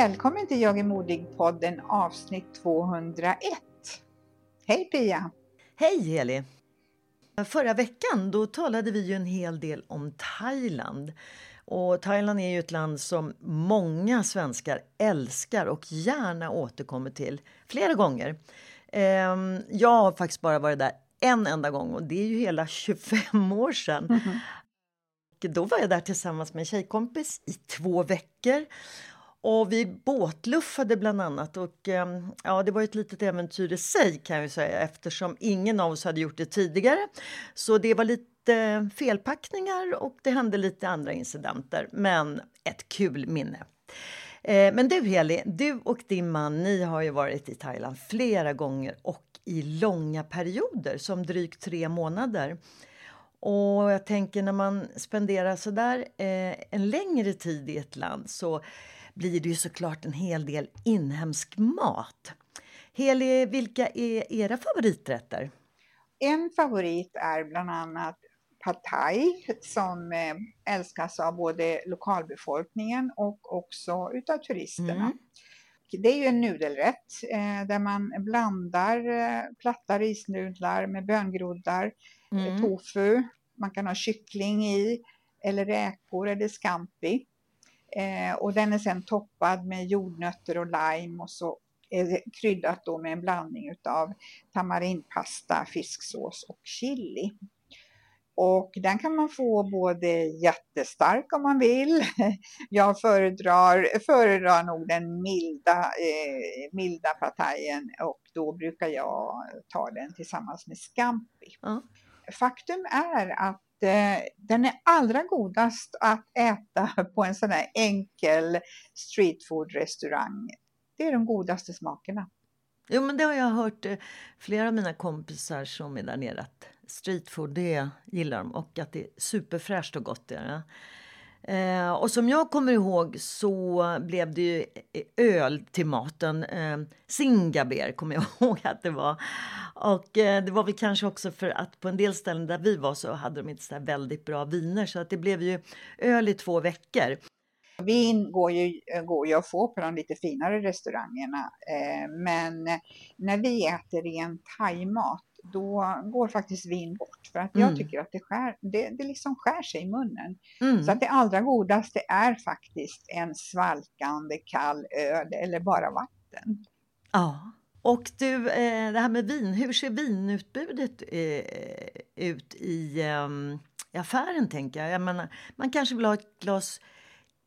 Välkommen till Jag är modig-podden avsnitt 201. Hej Pia! Hej Heli! Förra veckan då talade vi ju en hel del om Thailand. Och Thailand är ju ett land som många svenskar älskar och gärna återkommer till flera gånger. Ehm, Jag har faktiskt bara varit där en enda gång och det är ju hela 25 år sedan. Och Då var jag där tillsammans med en tjejkompis i två veckor. Och vi båtluffade bland annat och ehm, ja, det var ett litet äventyr i sig kan jag säga eftersom ingen av oss hade gjort det tidigare. Så det var lite felpackningar och det hände lite andra incidenter, men ett kul minne. Eh, men du Heli, du och din man, ni har ju varit i Thailand flera gånger och i långa perioder som drygt tre månader. Och jag tänker när man spenderar så där eh, en längre tid i ett land så blir det ju såklart en hel del inhemsk mat. Heli, vilka är era favoriträtter? En favorit är bland annat pad thai som eh, älskas av både lokalbefolkningen och också utav turisterna. Mm. Det är ju en nudelrätt eh, där man blandar eh, platta risnudlar med böngroddar, Mm. tofu, man kan ha kyckling i eller räkor eller scampi. Eh, och den är sen toppad med jordnötter och lime och så kryddat då med en blandning utav tamarindpasta, fisksås och chili. Och den kan man få både jättestark om man vill. Jag föredrar, föredrar nog den milda, eh, milda partajen och då brukar jag ta den tillsammans med scampi. Ja. Faktum är att eh, den är allra godast att äta på en sån här enkel streetfood-restaurang. Det är de godaste smakerna. Jo, men det har jag hört eh, flera av mina kompisar som är där nere att streetfood, det gillar de och att det är superfräscht och gott. Är. Eh, och som jag kommer ihåg så blev det ju öl till maten. Eh, Singaber kommer jag ihåg att det var. Och eh, det var väl kanske också för att på en del ställen där vi var så hade de inte så här väldigt bra viner så att det blev ju öl i två veckor. Vin går ju, går ju att få på de lite finare restaurangerna. Eh, men när vi äter ren thaimat då går faktiskt vin bort. För att jag Mm. tycker att det, skär, det, det liksom skär sig i munnen. Mm. Så att det allra godaste är faktiskt en svalkande kall öl eller bara vatten. Ja. Och du, eh, det här med vin, hur ser vinutbudet eh, ut i, ehm, i affären tänker jag? jag menar, man kanske vill ha ett glas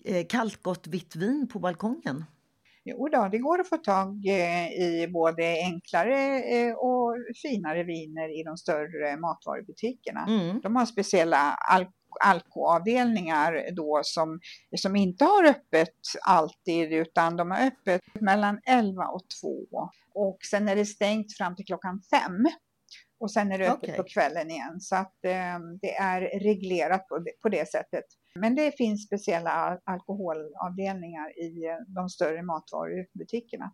eh, kallt gott vitt vin på balkongen? Jo då, det går att få tag eh, i både enklare eh, och finare viner i de större matvarubutikerna. Mm. De har speciella al alkoavdelningar då som, som inte har öppet alltid utan de har öppet mellan 11 och 2 och sen är det stängt fram till klockan 5 och sen är det öppet Okej. på kvällen igen så att eh, det är reglerat på det, på det sättet. Men det finns speciella al- alkoholavdelningar i eh, de större matvarubutikerna.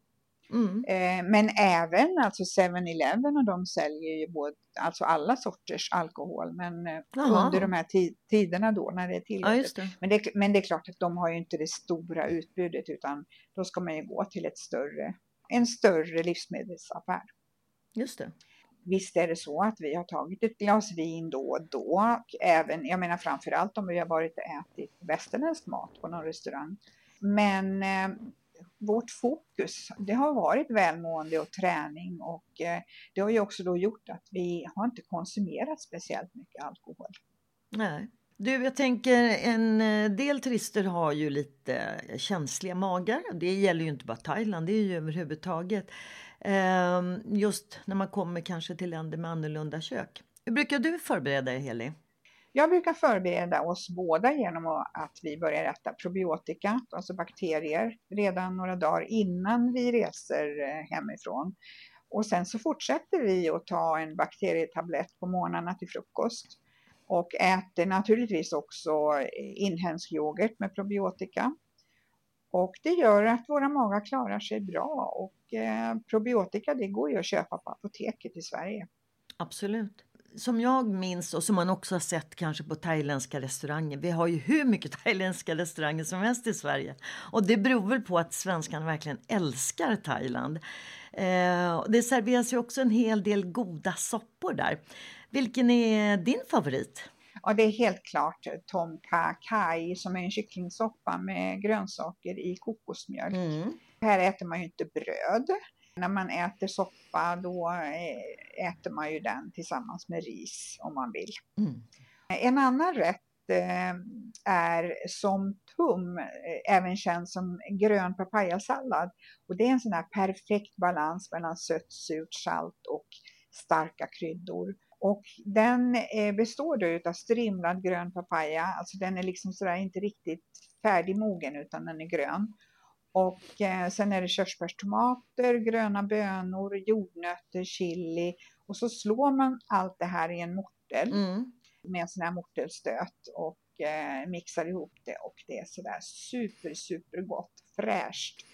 Mm. Eh, men även alltså 7-Eleven och de säljer ju både, alltså alla sorters alkohol men eh, under de här tiderna då när det är tillåtet. Ja. Men, det, men det är klart att de har ju inte det stora utbudet utan då ska man ju gå till ett större, en större livsmedelsaffär. Just det. Visst är det så att vi har tagit ett glas vin då och då. Även, jag menar framförallt om vi har varit och ätit västerländsk mat på någon restaurang. Men eh, vårt fokus, det har varit välmående och träning och eh, det har ju också då gjort att vi har inte konsumerat speciellt mycket alkohol. Nej. Du, jag tänker en eh, del turister har ju lite eh, känsliga magar. Det gäller ju inte bara Thailand, det är ju överhuvudtaget. Ehm, just när man kommer kanske till länder med annorlunda kök. Hur brukar du förbereda dig Heli? Jag brukar förbereda oss båda genom att vi börjar äta probiotika, alltså bakterier, redan några dagar innan vi reser eh, hemifrån. Och sen så fortsätter vi att ta en bakterietablett på morgnarna till frukost. Och äter naturligtvis också eh, inhemsk yoghurt med probiotika. Och det gör att våra magar klarar sig bra och eh, probiotika det går ju att köpa på apoteket i Sverige. Absolut. Som jag minns och som man också har sett kanske på thailändska restauranger. Vi har ju hur mycket thailändska restauranger som helst i Sverige. Och det beror väl på att svenskarna verkligen älskar Thailand. Eh, det serveras ju också en hel del goda soppor där. Vilken är din favorit? Ja, det är helt klart tom kha kai som är en kycklingsoppa med grönsaker i kokosmjölk. Mm. Här äter man ju inte bröd. När man äter soppa då eh, äter man ju den tillsammans med ris om man vill. Mm. En annan rätt eh, är som tum, eh, även känd som grön papayasallad. Och det är en sån här perfekt balans mellan sött, surt, salt och starka kryddor. Och den består då av strimlad grön papaya, alltså den är liksom sådär inte riktigt färdigmogen utan den är grön. Och eh, sen är det körsbärstomater, gröna bönor, jordnötter, chili och så slår man allt det här i en mortel mm. med en sån här mortelstöt och eh, mixar ihop det och det är sådär super, super gott, fräscht.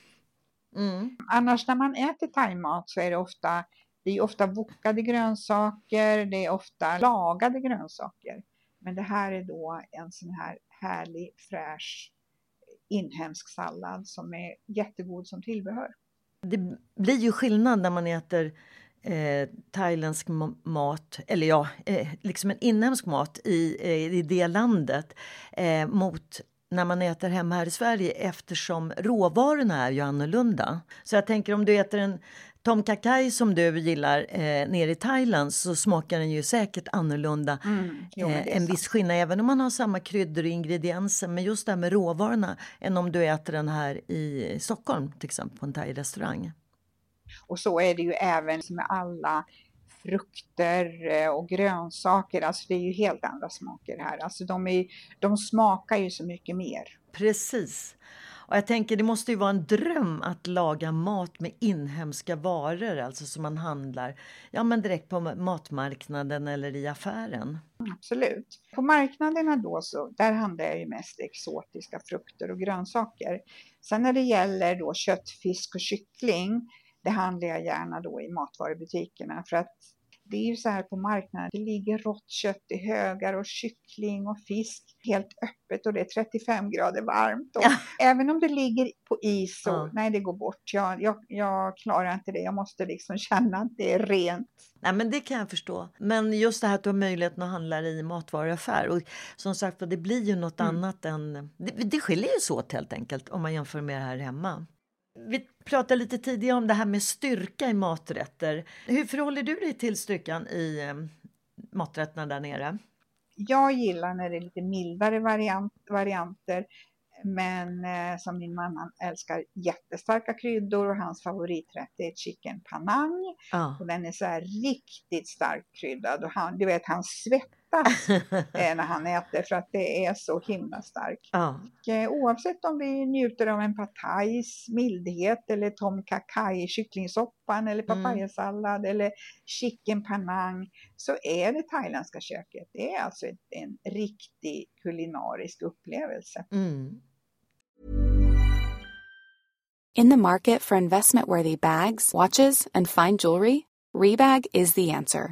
Mm. Annars när man äter thaimat så är det ofta, det är ofta wokade grönsaker, det är ofta lagade grönsaker. Men det här är då en sån här härlig, fräsch inhemsk sallad som är jättegod som tillbehör. Det blir ju skillnad när man äter eh, thailändsk mat, eller ja, eh, liksom en inhemsk mat i, eh, i det landet eh, mot när man äter hemma här i Sverige eftersom råvarorna är ju annorlunda. Så jag tänker om du äter en Tom Kakai som du gillar eh, nere i Thailand så smakar den ju säkert annorlunda. Mm, jo, eh, en viss skillnad även om man har samma kryddor och ingredienser. Men just det här med råvarorna än om du äter den här i Stockholm till exempel på en thai-restaurang. Och så är det ju även med alla frukter eh, och grönsaker. Alltså det är ju helt andra smaker här. Alltså de, är, de smakar ju så mycket mer. Precis. Och jag tänker det måste ju vara en dröm att laga mat med inhemska varor, alltså som man handlar ja, men direkt på matmarknaden eller i affären. Absolut. På marknaderna då så, där handlar jag ju mest exotiska frukter och grönsaker. Sen när det gäller då kött, fisk och kyckling, det handlar jag gärna då i matvarubutikerna för att det är ju så här på marknaden, det ligger rått kött i högar och kyckling och fisk helt öppet och det är 35 grader varmt. Och ja. Även om det ligger på is så, ja. nej det går bort. Jag, jag, jag klarar inte det. Jag måste liksom känna att det är rent. Nej men det kan jag förstå. Men just det här att du har möjligheten att handla i matvaruaffär. Och som sagt det blir ju något mm. annat än... Det, det skiljer ju så åt helt enkelt om man jämför med det här hemma. Vi pratade lite tidigare om det här med styrka i maträtter. Hur förhåller du dig till styrkan i eh, maträtterna där nere? Jag gillar när det är lite mildare variant, varianter. Men eh, som min man älskar jättestarka kryddor och hans favoriträtt är chicken panang. Ah. Och den är så här riktigt starkt kryddad och han, du vet han svettas när han äter för att det är så himla starkt. Ja. Eh, oavsett om vi njuter av en patajs mildhet eller tom kakai kycklingsoppan eller mm. papayasallad mm. eller chicken panang så är det thailändska köket. Det är alltså en riktig kulinarisk upplevelse. Mm. In the market for investment worthy bags, watches, and fine jewelry, Rebag is the answer.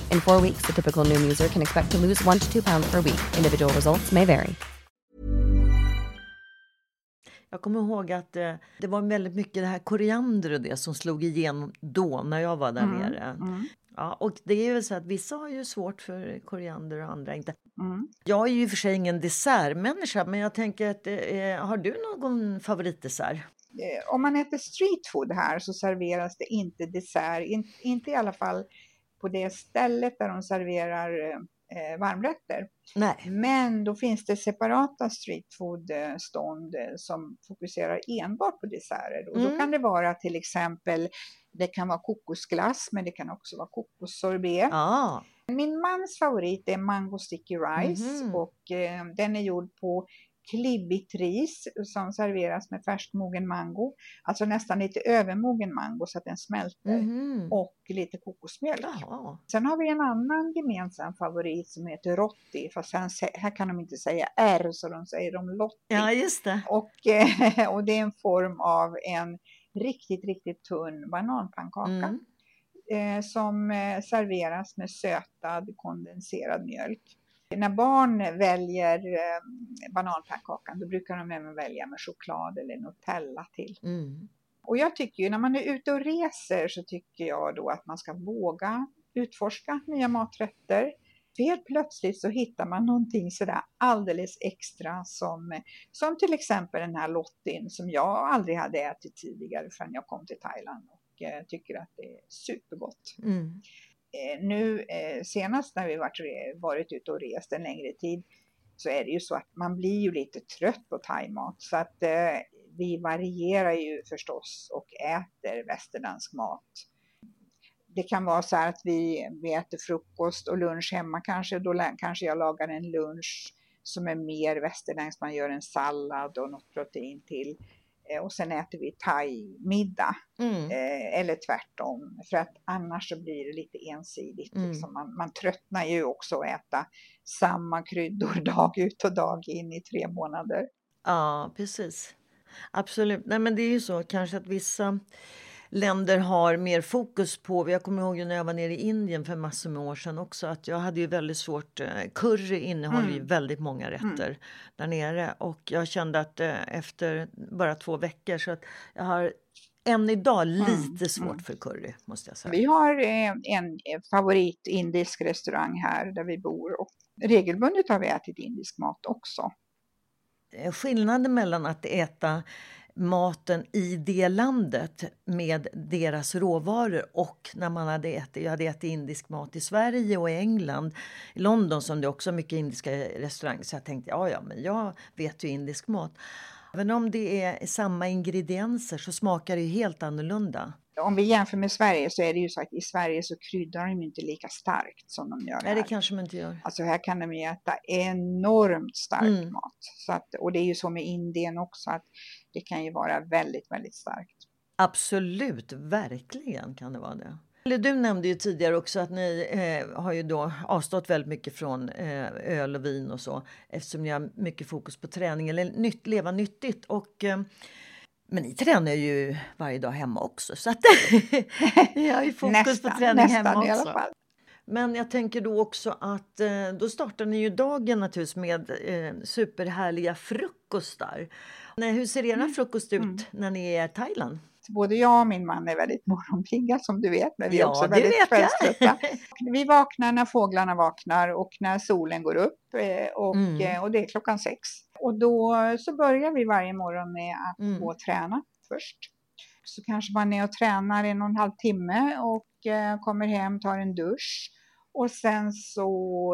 In four weeks, the typical Noom user can expect to lose one to two pounds per week. Individual results may vary. Jag kommer ihåg att eh, det var väldigt mycket det här koriander och det som slog igenom då när jag var där Mm, nere. mm, Ja, och det är ju så att vissa har ju svårt för koriander och andra inte. mm. Jag är ju i och för sig ingen dessertmänniska men jag tänker att eh, har du någon favoritdessert? Eh, Om man äter street food här så serveras det inte dessert, in, inte i alla fall på det stället där de serverar eh, varmrätter. Nej. Men då finns det separata streetfood-stånd eh, som fokuserar enbart på desserter. Och då Mm. kan det vara till exempel, det kan vara kokosglass men det kan också vara kokossorbet. Ja. Min mans favorit är mango sticky rice Mhm. och eh, den är gjord på klibbigt ris som serveras med färskmogen mango. Alltså nästan lite övermogen mango så att den smälter. Mhm. Och lite kokosmjölk. Jaha. Sen har vi en annan gemensam favorit som heter Rotti. Fast här, här kan de inte säga R så de säger de Lotti. Ja, just det. Och, eh, och det är en form av en riktigt, riktigt tunn bananpannkaka. Mm. Eh, som eh, serveras med sötad kondenserad mjölk. När barn väljer eh, bananpannkakan då brukar de även välja med choklad eller Nutella till. Mm. Och jag tycker ju när man är ute och reser så tycker jag då att man ska våga utforska nya maträtter. För helt plötsligt så hittar man någonting sådär alldeles extra som, som till exempel den här lottin som jag aldrig hade ätit tidigare förrän jag kom till Thailand och eh, tycker att det är supergott. Mm. Eh, nu eh, senast när vi varit, varit ute och rest en längre tid så är det ju så att man blir ju lite trött på thaimat så att eh, vi varierar ju förstås och äter västerländsk mat. Det kan vara så här att vi, vi äter frukost och lunch hemma kanske, då kanske jag lagar en lunch som är mer västerländsk, man gör en sallad och något protein till. Eh, och sen äter vi thai-middag. Mm. Eh, eller tvärtom. För att annars så blir det lite ensidigt. Mm. Liksom. Man, man tröttnar ju också att äta samma kryddor dag ut och dag in i tre månader. Ja, precis. Absolut. Nej, men det är ju så kanske att vissa länder har mer fokus på... Jag kommer ihåg ju när jag var nere i Indien för massor med år sedan också att jag hade ju väldigt svårt... eh, Curry innehåller ju Mm. väldigt många rätter där nere och jag kände att eh, efter bara två veckor så att jag har än idag lite svårt mm. för curry måste jag säga. Vi har eh, en favorit indisk restaurang här där vi bor och regelbundet har vi ätit indisk mat också. Skillnaden mellan att äta maten i det landet med deras råvaror och när man hade ätit, jag hade ätit indisk mat i Sverige och i England, i London som det också är mycket indiska restauranger så jag tänkte ja ja men jag vet ju indisk mat. Även om det är samma ingredienser så smakar det ju helt annorlunda. Om vi jämför med Sverige så är det ju så att i Sverige så kryddar de inte lika starkt som de gör Nej det här. kanske man inte gör. Alltså här kan de ju äta enormt stark Mm. mat. Så att, och det är ju så med Indien också att det kan ju vara väldigt, väldigt starkt. Absolut, verkligen kan det vara det. Du nämnde ju tidigare också att ni eh, har ju då avstått väldigt mycket från eh, öl och vin och så eftersom ni har mycket fokus på träning eller nytt, leva nyttigt. Och, eh, men ni tränar ju varje dag hemma också så att ni har ju fokus nästan, på träning nästan hemma i också. Men jag tänker då också att eh, då startar ni ju dagen naturligtvis med eh, superhärliga frukostar. Nej, hur ser Mm. era frukost ut när ni är i Thailand? Både jag och min man är väldigt morgonpigga som du vet, men vi är Ja, också det väldigt kvällströtta. Vi vaknar när fåglarna vaknar och när solen går upp eh, och, Mm. eh, och det är klockan sex. Och då så börjar vi varje morgon med att Mm. gå och träna först. Så kanske man är och tränar en och en halv timme och eh, kommer hem, tar en dusch. Och sen så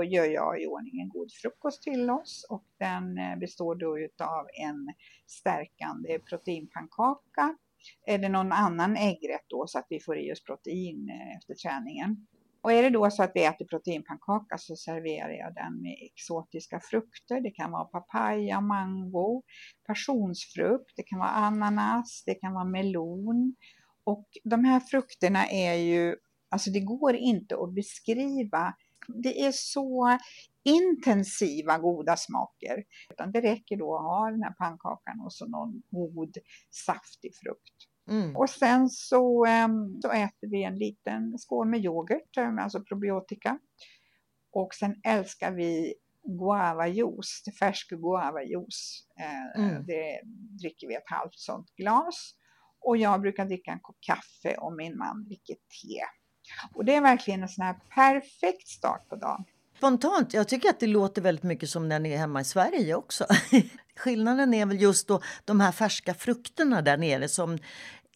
gör jag i ordning en god frukost till oss och den eh, består då utav en stärkande proteinpannkaka eller någon annan äggrätt då så att vi får i oss protein eh, efter träningen. Och är det då så att vi äter proteinpannkaka så serverar jag den med exotiska frukter. Det kan vara papaya, mango, passionsfrukt, det kan vara ananas, det kan vara melon. Och de här frukterna är ju, alltså det går inte att beskriva. Det är så intensiva goda smaker. Utan det räcker då att ha den här pannkakan och så någon god saftig frukt. Mm. Och sen så, ehm, så äter vi en liten skål med yoghurt, eh, alltså probiotika. Och sen älskar vi guavajuice, färsk guavajuice. Eh, Mm. Det dricker vi ett halvt sånt glas. Och jag brukar dricka en kopp kaffe och min man dricker te. Och det är verkligen en sån här perfekt start på dagen. Spontant, jag tycker att det låter väldigt mycket som när ni är hemma i Sverige också. Skillnaden är väl just då de här färska frukterna där nere som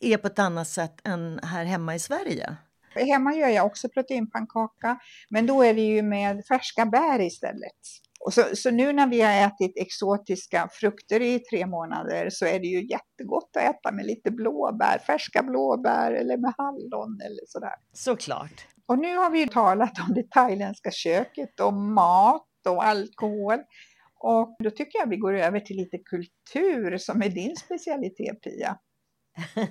är på ett annat sätt än här hemma i Sverige. Hemma gör jag också proteinpannkaka, men då är det ju med färska bär istället. Och så, så nu när vi har ätit exotiska frukter i tre månader så är det ju jättegott att äta med lite blåbär, färska blåbär eller med hallon eller sådär. Såklart. Och nu har vi ju talat om det thailändska köket och mat och alkohol. Och då tycker jag vi går över till lite kultur som är din specialitet Pia.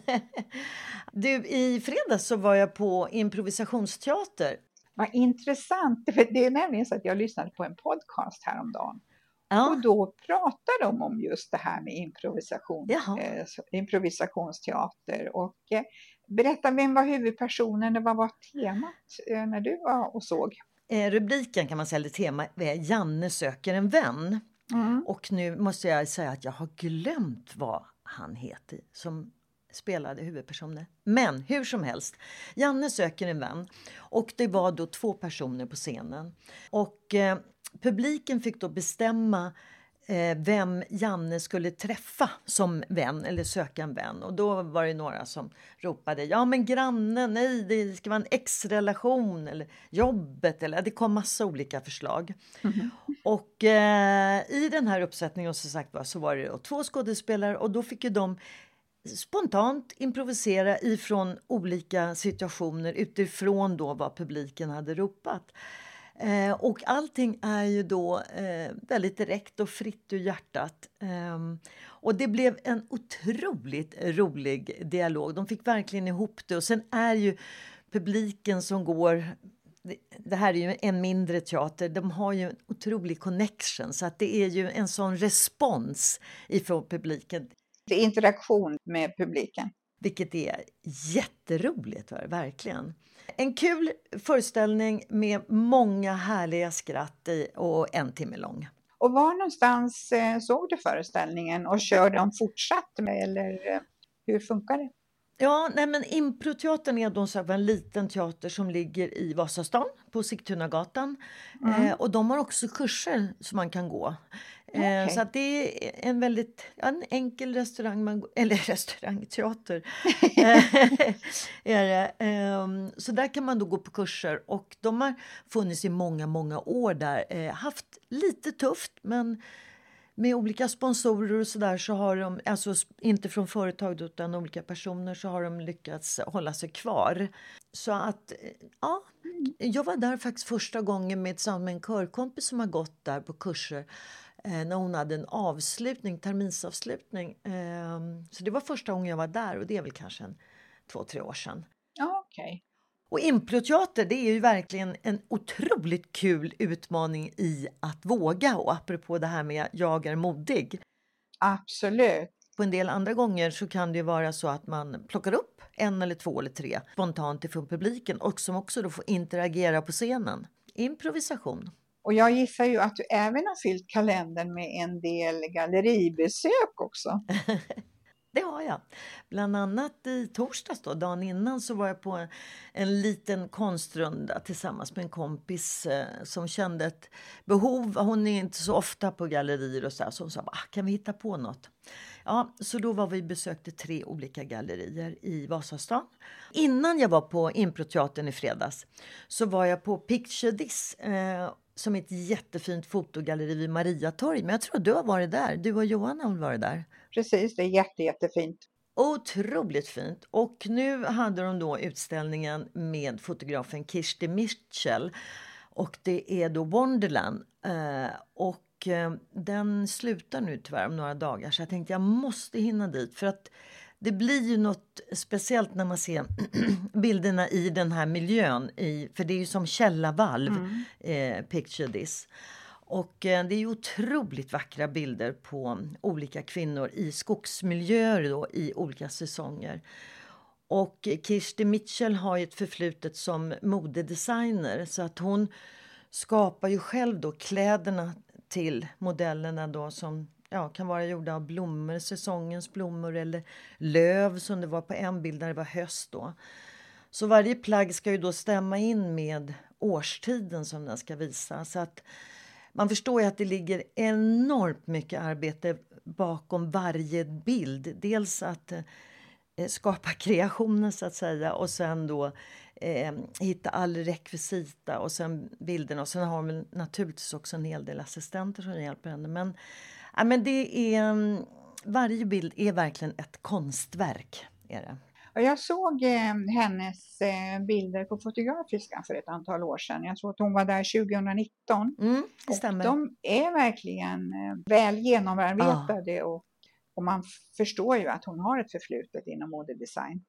Du, i fredags så var jag på improvisationsteater. Vad intressant, för det är nämligen så att jag lyssnade på en podcast häromdagen. Ja, Och då pratar de om just det här med improvisation, eh, improvisationsteater. Och eh, berätta, vem var huvudpersonen och vad var temat eh, när du var och såg? eh, rubriken kan man säga, eller tema är Janne söker en vän. Mm. Och nu måste jag säga att jag har glömt vad han heter som spelade huvudpersonen. Men hur som helst, Janne söker en vän och det var då två personer på scenen. Och eh, publiken fick då bestämma eh, vem Janne skulle träffa som vän eller söka en vän. Och då var det några som ropade ja men grannen, nej det ska vara en ex-relation eller jobbet eller det kom massa olika förslag. Och eh, i den här uppsättningen som sagt var, så var det två skådespelare och då fick ju de spontant improvisera ifrån olika situationer utifrån då vad publiken hade ropat. Eh, och allting är ju då eh, väldigt direkt och fritt ur hjärtat. Eh, och det blev en otroligt rolig dialog. De fick verkligen ihop det. Och sen är ju publiken som går det- det här är ju en mindre teater. De har ju en otrolig connection så att det är ju en sån respons ifrån publiken. Interaktion med publiken. Vilket är jätteroligt, verkligen. En kul föreställning med många härliga skratt i och en timme lång. Och var någonstans eh, såg du föreställningen och kör de fortsatt med eller eh, hur funkar det? Ja, nej men Improteatern är då så en liten teater som ligger i Vasastan på Sigtunagatan. Eh, och de har också kurser som man kan gå. Eh, Okej. Så att det är en väldigt en enkel restaurang, man, eller restaurangteater. Eh, är det. Ehm, så där kan man då gå på kurser och de har funnits i många, många år där. Eh, haft lite tufft men med olika sponsorer och så där så har de, alltså inte från företag utan olika personer så har de lyckats hålla sig kvar. Så att, eh, ja, jag var där faktiskt första gången med, tillsammans med en körkompis som har gått där på kurser eh, när hon hade en avslutning, terminsavslutning. Ehm, så det var första gången jag var där och det är väl kanske en, två, tre år sedan. Ja, okej. Och improteater det är ju verkligen en otroligt kul utmaning i att våga och apropå det här med jag är modig. Absolut. På en del andra gånger så kan det vara så att man plockar upp en eller två eller tre spontant ifrån publiken och som också då får interagera på scenen. Improvisation. Och jag gissar ju att du även har fyllt kalendern med en del galleribesök också. Det har jag. Bland annat i torsdags, då, dagen innan, så var jag på en, liten konstrunda tillsammans med en kompis eh, som kände ett behov. Hon är inte så ofta på gallerier och så, här, så hon sa ah, kan vi hitta på något. Ja, så då var vi besökte tre olika gallerier i Vasastan. Innan jag var på Improteatern i fredags så var jag på Picture This eh, som ett jättefint fotogalleri vid Mariatorg. Men jag tror att du har varit där. Du och Johan har varit där. Precis, det är jätte, jättefint. Otroligt fint. Och nu hade de då utställningen med fotografen Kirsti Mitchell. Och det är då Wonderland. Eh, och eh, den slutar nu tyvärr om några dagar så jag tänkte jag måste hinna dit. För att det blir ju något speciellt när man ser bilderna i den här miljön. I, för det är ju som källarvalv, mm. eh, Picture this. Och eh, det är otroligt vackra bilder på olika kvinnor i skogsmiljöer då, i olika säsonger. Och Kirsti Mitchell har ett förflutet som modedesigner så att hon skapar ju själv då kläderna till modellerna då som ja, kan vara gjorda av blommor, säsongens blommor eller löv som det var på en bild när det var höst. Då. Så varje plagg ska ju då stämma in med årstiden som den ska visa. Så att man förstår ju att det ligger enormt mycket arbete bakom varje bild. Dels att eh, skapa kreationen så att säga och sen då eh, hitta all rekvisita och sen bilderna. Och sen har man naturligtvis också en hel del assistenter som hjälper henne. Men Ja, men det är, mm, varje bild är verkligen ett konstverk. Är det. Jag såg eh, hennes eh, bilder på Fotografiska för ett antal år sedan. Jag tror att hon var där 2019. Mm, det stämmer. Och de är verkligen eh, väl genomarbetade ah. och, och man förstår ju att hon har ett förflutet inom modedesign.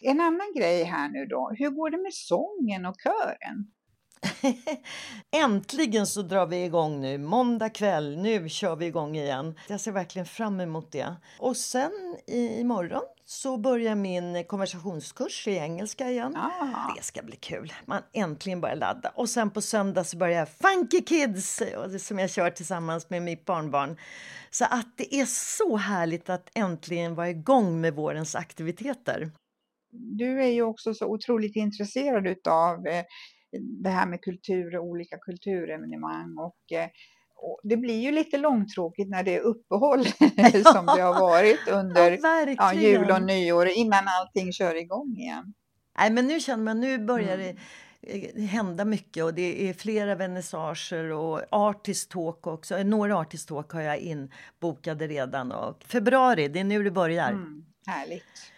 En annan grej här nu då, hur går det med sången och kören? Äntligen så drar vi igång nu. Måndag kväll, nu kör vi igång igen. Jag ser verkligen fram emot det. Och sen imorgon så börjar min konversationskurs i engelska igen. Ah. Det ska bli kul. Man äntligen börjar ladda. Och sen på söndag så börjar Funky Kids som jag kör tillsammans med mitt barnbarn. Så att det är så härligt att äntligen vara igång med vårens aktiviteter. Du är ju också så otroligt intresserad av eh, det här med kultur och olika kulturevenemang och, eh, och det blir ju lite långtråkigt när det är uppehåll som det har varit under ja, ja, jul och nyår innan allting kör igång igen. Nej, men nu känner man nu börjar det mm. hända mycket och det är flera vernissager och artist talk också. Några artist talk har jag inbokade redan och februari, det är nu det börjar. Mm, härligt.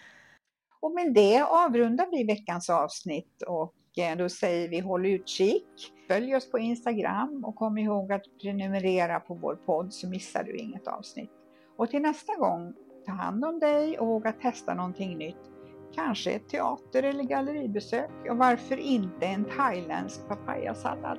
Och med det avrundar vi veckans avsnitt och Eh, då säger vi håll utkik. Följ oss på Instagram och kom ihåg att prenumerera på vår podd så missar du inget avsnitt. Och till nästa gång, ta hand om dig och våga testa någonting nytt. Kanske ett teater eller galleribesök och varför inte en thailändsk papayasallad?